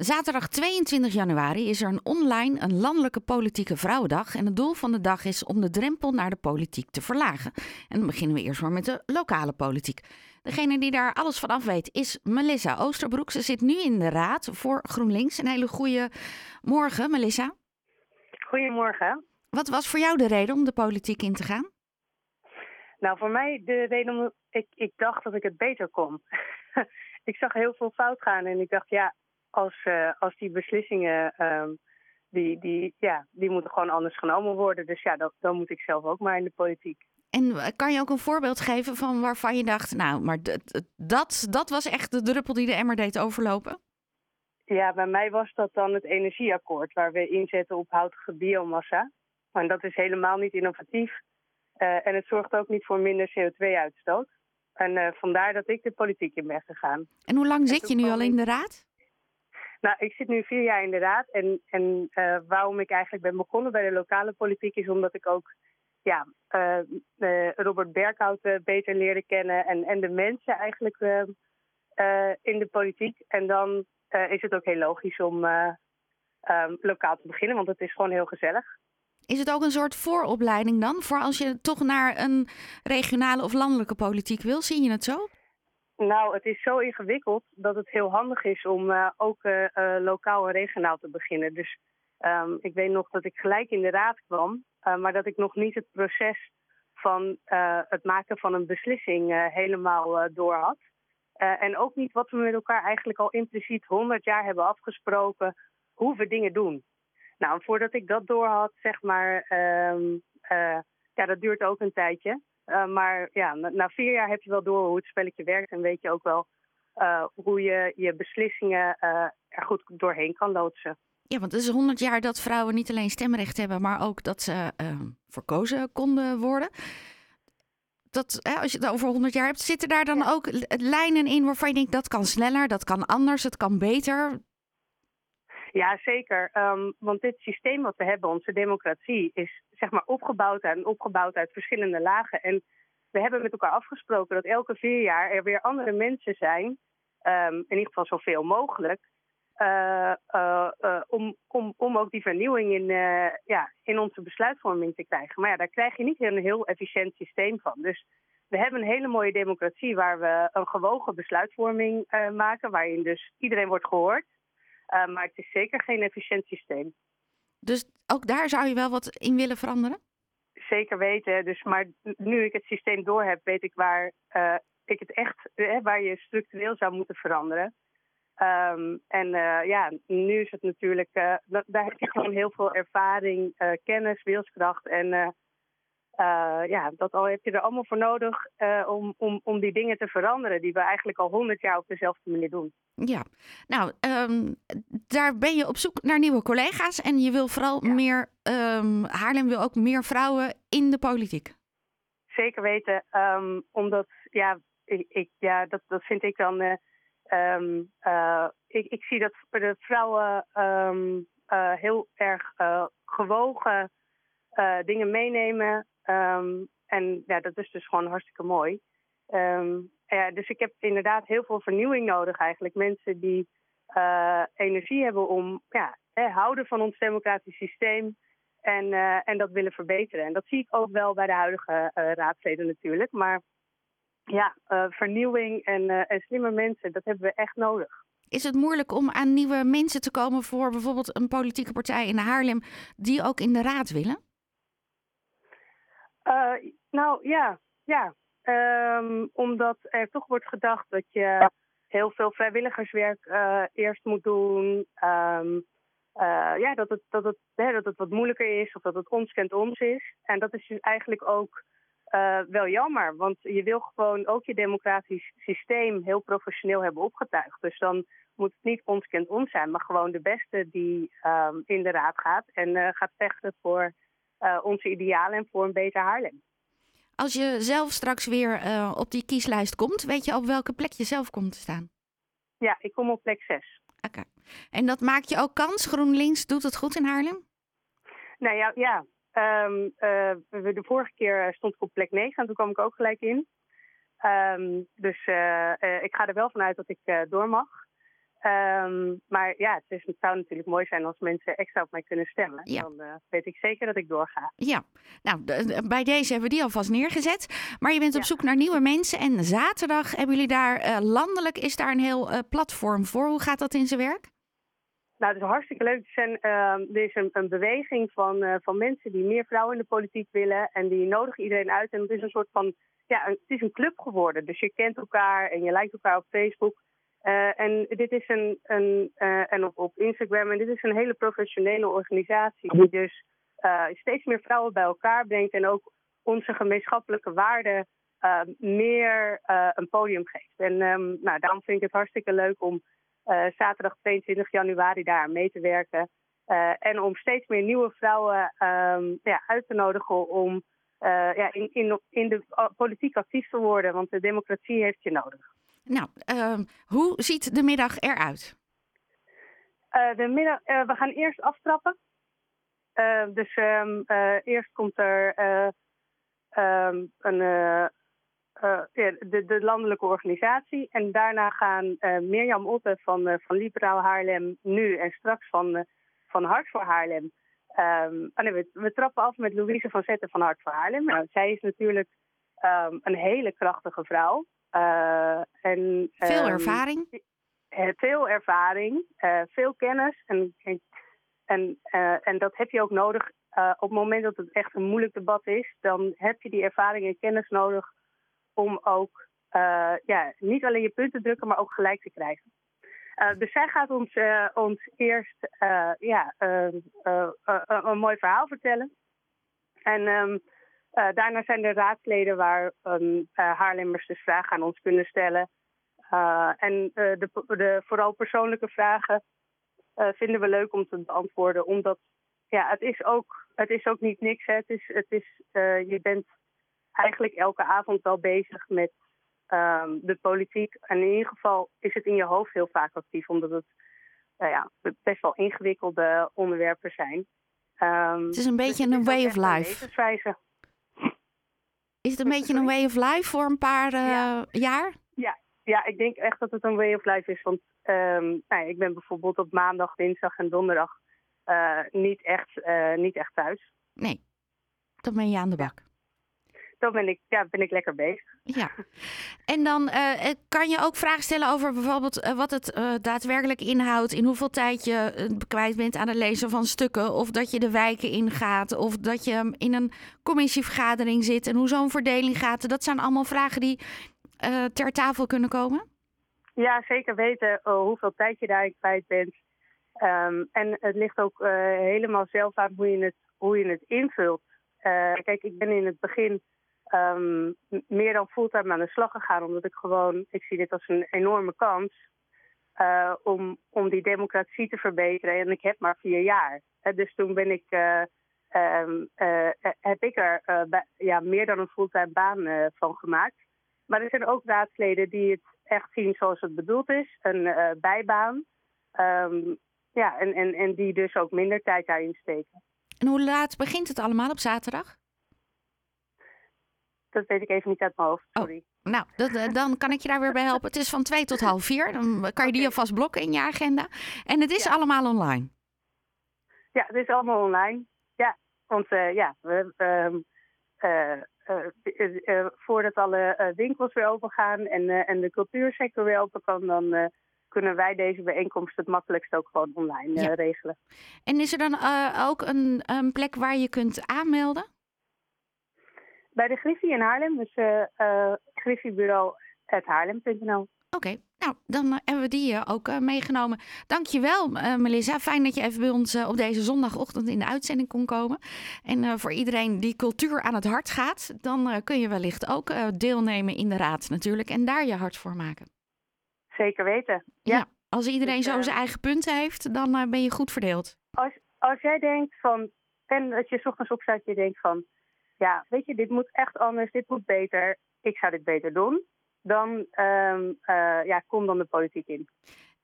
Zaterdag 22 januari is er een online, een landelijke politieke vrouwendag. En het doel van de dag is om de drempel naar de politiek te verlagen. En dan beginnen we eerst maar met de lokale politiek. Degene die daar alles van af weet is Melissa Oosterbroek. Ze zit nu in de raad voor GroenLinks. Een hele goede morgen, Melissa. Goedemorgen. Wat was voor jou de reden om de politiek in te gaan? Nou, voor mij de reden om... Ik, ik dacht dat ik het beter kon. ik zag heel veel fout gaan en ik dacht, ja, als, uh, als die beslissingen, um, die, die, ja, die moeten gewoon anders genomen worden. Dus ja, dat, dan moet ik zelf ook maar in de politiek. En kan je ook een voorbeeld geven van waarvan je dacht, nou, maar dat, dat was echt de druppel die de emmer deed overlopen? Ja, bij mij was dat dan het energieakkoord, waar we inzetten op houtige biomassa. En dat is helemaal niet innovatief. Uh, en het zorgt ook niet voor minder CO2-uitstoot. En uh, vandaar dat ik de politiek in ben gegaan. En hoe lang zit je nu al in de raad? Nou, ik zit nu vier jaar in de raad. En, en uh, waarom ik eigenlijk ben begonnen bij de lokale politiek is omdat ik ook ja, uh, Robert Berghout beter leerde kennen. En, en de mensen eigenlijk in de politiek. En dan is het ook heel logisch om um, lokaal te beginnen, want het is gewoon heel gezellig. Is het ook een soort vooropleiding dan? Voor als je toch naar een regionale of landelijke politiek wil? Zie je het zo? Nou, het is zo ingewikkeld dat het heel handig is om uh, ook uh, uh, lokaal en regionaal te beginnen. Dus um, ik weet nog dat ik gelijk in de raad kwam, maar dat ik nog niet het proces van het maken van een beslissing helemaal door had. en ook niet wat we met elkaar eigenlijk al impliciet 100 jaar hebben afgesproken hoe we dingen doen. Nou, voordat ik dat door had, zeg maar, um, ja, dat duurt ook een tijdje. Uh, maar ja, na, vier jaar heb je wel door hoe het spelletje werkt en weet je ook wel uh, hoe je je beslissingen uh, er goed doorheen kan loodsen. Ja, want het is honderd jaar dat vrouwen niet alleen stemrecht hebben, maar ook dat ze ehm, verkozen konden worden. Dat, hè, als je het over 100 jaar hebt, zitten daar dan ja. ook lijnen in waarvan je denkt dat kan sneller, dat kan anders, het kan beter? Ja, zeker. Um, want dit systeem wat we hebben, onze democratie, is zeg maar opgebouwd en opgebouwd uit verschillende lagen. En we hebben met elkaar afgesproken dat elke vier jaar er weer andere mensen zijn, um, in ieder geval zoveel mogelijk, uh, uh, uh, om, ook die vernieuwing in, ja, in onze besluitvorming te krijgen. Maar ja, daar krijg je niet een heel efficiënt systeem van. Dus we hebben een hele mooie democratie waar we een gewogen besluitvorming maken, waarin dus iedereen wordt gehoord. Maar het is zeker geen efficiënt systeem. Dus ook daar zou je wel wat in willen veranderen? Zeker weten. Dus, maar nu ik het systeem door heb, weet ik waar uh, ik het echt, waar je structureel zou moeten veranderen. Um, en ja, nu is het natuurlijk, daar heb je gewoon heel veel ervaring, kennis, wilskracht en uh, ja, dat al heb je er allemaal voor nodig uh, om, om, om die dingen te veranderen die we eigenlijk al honderd jaar op dezelfde manier doen. Ja, nou, um, daar ben je op zoek naar nieuwe collega's en je wil vooral ja. meer, um, Haarlem wil ook meer vrouwen in de politiek. Zeker weten, um, omdat, ja, ik, ik, ja dat, dat vind ik dan, uh, ik, ik zie dat de vrouwen heel erg gewogen dingen meenemen Um, en ja, dat is dus gewoon hartstikke mooi. Um, ja, dus ik heb inderdaad heel veel vernieuwing nodig eigenlijk. Mensen die uh, energie hebben om ja, hè, houden van ons democratisch systeem en, uh, en dat willen verbeteren. En dat zie ik ook wel bij de huidige uh, raadsleden natuurlijk. Maar ja, vernieuwing en, en slimme mensen, dat hebben we echt nodig. Is het moeilijk om aan nieuwe mensen te komen voor bijvoorbeeld een politieke partij in Haarlem die ook in de raad willen? Uh, nou ja, ja. Um, omdat er toch wordt gedacht dat je heel veel vrijwilligerswerk uh, eerst moet doen. Um, ja, dat het, dat, het, hè, dat het wat moeilijker is of dat het ons kent ons is. En dat is dus eigenlijk ook wel jammer. Want je wil gewoon ook je democratisch systeem heel professioneel hebben opgetuigd. Dus dan moet het niet ons kent ons zijn, maar gewoon de beste die um, in de raad gaat en gaat vechten voor onze idealen en voor een beter Haarlem. Als je zelf straks weer uh, op die kieslijst komt, weet je op welke plek je zelf komt te staan? Ja, ik kom op plek 6. Oké. Okay. En dat maakt je ook kans? GroenLinks doet het goed in Haarlem? Nou ja, ja. Um, uh, de vorige keer stond ik op plek 9 en toen kwam ik ook gelijk in. Um, dus ik ga er wel vanuit dat ik door mag. Ehm, maar ja, het, is, het zou natuurlijk mooi zijn als mensen extra op mij kunnen stemmen. Ja. Dan eh, weet ik zeker dat ik doorga. Ja, nou, de- de- bij deze hebben we die alvast neergezet. Maar je bent op Ja. zoek naar nieuwe mensen. En zaterdag hebben jullie daar, eh, landelijk is daar een heel eh, platform voor. Hoe gaat dat in zijn werk? Nou, het is hartstikke leuk. Er, zijn, ehm, er is een, een beweging van, eh, van mensen die meer vrouwen in de politiek willen. En die nodigen iedereen uit. En het is een soort van, ja, het is een club geworden. Dus je kent elkaar en je lijkt elkaar op Facebook. Eh, en dit is een, een eh, en op, op Instagram. En dit is een hele professionele organisatie. Die dus eh, steeds meer vrouwen bij elkaar brengt. En ook onze gemeenschappelijke waarden meer een podium geeft. En ehm, nou, daarom vind ik het hartstikke leuk om zaterdag 22 januari daar mee te werken. En om steeds meer nieuwe vrouwen ehm, ja, uit te nodigen om ja, in, in, in de uh, politiek actief te worden. Want de democratie heeft je nodig. Nou, ehm, hoe ziet de middag eruit? Eh, de middag, eh, we gaan eerst aftrappen. Eh, dus ehm, eh, eerst komt er eh, ehm, een, de, de landelijke organisatie. En daarna gaan Mirjam Otte van, van Liberaal Haarlem nu en straks van, van Hart voor Haarlem. Nee, we, we trappen af met Louise van Zetten van Hart voor Haarlem. Nou, zij is natuurlijk een hele krachtige vrouw. Eh, en, Veel ehm, ervaring? eh, veel ervaring, eh, veel kennis. En, en, en, en dat heb je ook nodig. op het moment dat het echt een moeilijk debat is, dan heb je die ervaring en kennis nodig om ook ja, niet alleen je punten drukken, maar ook gelijk te krijgen. Dus zij gaat ons, ons eerst ja, eh, eh, eh, een mooi verhaal vertellen. En ehm, eh, daarna zijn er raadsleden waar ehm, eh, Haarlemmers dus vragen aan ons kunnen stellen. Uh, en de, de, vooral persoonlijke vragen vinden we leuk om te beantwoorden. Omdat ja, het, is ook, het is ook niet niks. Hè. Het is, het is, je bent eigenlijk elke avond wel bezig met um, de politiek. En in ieder geval is het in je hoofd heel vaak actief. Omdat het ja, best wel ingewikkelde onderwerpen zijn. Um, het is een beetje dus een way of life. Is het een beetje een way of life voor een paar ja. jaar? Ja, ja, ik denk echt dat het een way of life is. Want um, nou, ik ben bijvoorbeeld op maandag, dinsdag en donderdag uh, niet, echt, uh, niet echt thuis. Nee, dan ben je aan de bak. Dan ben ik, ja, ben ik lekker bezig. Ja. En dan uh, kan je ook vragen stellen over bijvoorbeeld wat het daadwerkelijk inhoudt. In hoeveel tijd je kwijt bent aan het lezen van stukken. Of dat je de wijken ingaat. Of dat je in een commissievergadering zit. En hoe zo'n verdeling gaat. Dat zijn allemaal vragen die ter tafel kunnen komen? Ja, zeker weten hoeveel tijd je daarin kwijt bent. Um, en het ligt ook helemaal zelf aan hoe je het, hoe je het invult. kijk, ik ben in het begin um, meer dan fulltime aan de slag gegaan, omdat ik gewoon, ik zie dit als een enorme kans om, om die democratie te verbeteren. En ik heb maar vier jaar. dus toen ben ik, um, heb ik er ja, meer dan een fulltime baan van gemaakt. Maar er zijn ook raadsleden die het echt zien zoals het bedoeld is. Een bijbaan. Um, ja, en, en, en die dus ook minder tijd daarin steken. En hoe laat begint het allemaal op zaterdag? Dat weet ik even niet uit mijn hoofd, sorry. Oh, nou, dat, uh, dan kan ik je daar weer bij helpen. Het is van twee tot half vier. Dan kan je die alvast blokken in je agenda. En het is ja. allemaal online. Ja, het is allemaal online. Ja, want uh, ja, we... Uh, uh, voordat alle winkels weer open gaan en, en de cultuursector weer open kan, dan kunnen wij deze bijeenkomst het makkelijkst ook gewoon online ja. regelen. En is er dan ook een, een, plek waar je kunt aanmelden? Bij de Griffie in Haarlem, dus griffiebureau.haarlem.nl. Oké, okay. nou dan uh, hebben we die uh, ook uh, meegenomen. Dankjewel uh, Melissa, fijn dat je even bij ons op deze zondagochtend in de uitzending kon komen. En voor iedereen die cultuur aan het hart gaat, dan kun je wellicht ook deelnemen in de raad natuurlijk en daar je hart voor maken. Zeker weten, ja. ja als iedereen zo zijn eigen punten heeft, dan ben je goed verdeeld. Als, als jij denkt van, en dat je 's ochtends opstaat je denkt van, ja weet je, dit moet echt anders, dit moet beter, ik zou dit beter doen dan um, uh, ja, kom dan de politiek in.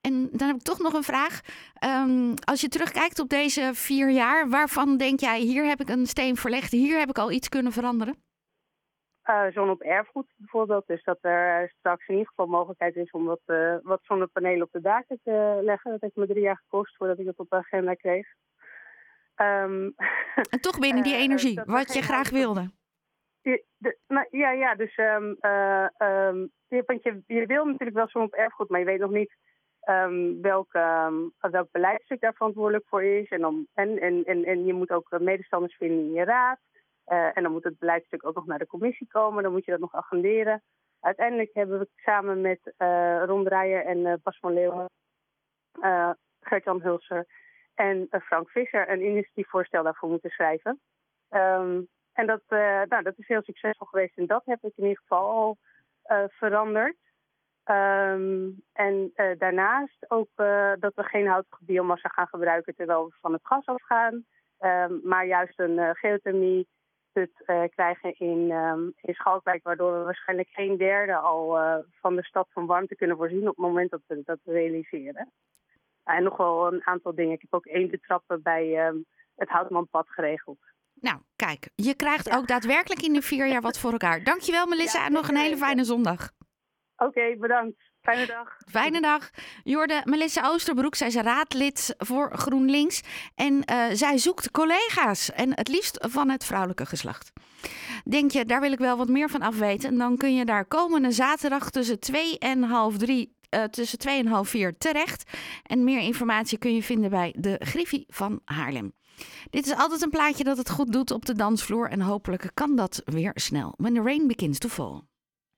En dan heb ik toch nog een vraag. Um, als je terugkijkt op deze vier jaar, waarvan denk jij, hier heb ik een steen verlegd, hier heb ik al iets kunnen veranderen? uh, zon op erfgoed bijvoorbeeld. Dus dat er straks in ieder geval mogelijkheid is om wat, uh, wat zonnepanelen op de daken te leggen. Dat heeft me drie jaar gekost voordat ik het op de agenda kreeg. Um, en toch binnen die energie, wat je graag wilde. De, nou, ja, ja, dus um, um, want je, je wil natuurlijk wel zon op erfgoed, maar je weet nog niet um, welk, um, welk beleidstuk daar verantwoordelijk voor is. En, dan, en, en, en, en je moet ook medestanders vinden in je raad. Uh, en dan moet het beleidstuk ook nog naar de commissie komen. Dan moet je dat nog agenderen. Uiteindelijk hebben we samen met uh, Ron Dreyer en uh, Bas van Leeuwen, Gert-Jan Hulser en Frank Visser een initiatiefvoorstel daarvoor moeten schrijven. Um, en dat, nou, dat is heel succesvol geweest en dat heb ik in ieder geval al veranderd. Um, en daarnaast ook dat we geen houtige biomassa gaan gebruiken terwijl we van het gas afgaan. Um, maar juist een geothermie put krijgen in, um, Schalkwijk, waardoor we waarschijnlijk geen derde al van de stad van warmte kunnen voorzien op het moment dat we dat realiseren. En nog wel een aantal dingen. Ik heb ook één te trappen bij het Houtmanpad geregeld. Nou, kijk, je krijgt ja. ook daadwerkelijk in de vier jaar wat voor elkaar. Dankjewel Melissa ja, en nog een hele fijne zondag. Oké, okay, bedankt. Fijne dag. Fijne dag. Jorde Melissa Oosterbroek, zij is raadlid voor GroenLinks. En uh, zij zoekt collega's. En het liefst van het vrouwelijke geslacht. Denk je, daar wil ik wel wat meer van afweten? Dan kun je daar komende zaterdag tussen 2 en half 3 uh, tussen 2 en half 4 terecht. En meer informatie kun je vinden bij de Griffie van Haarlem. Dit is altijd een plaatje dat het goed doet op de dansvloer. En hopelijk kan dat weer snel. When the rain begins to fall.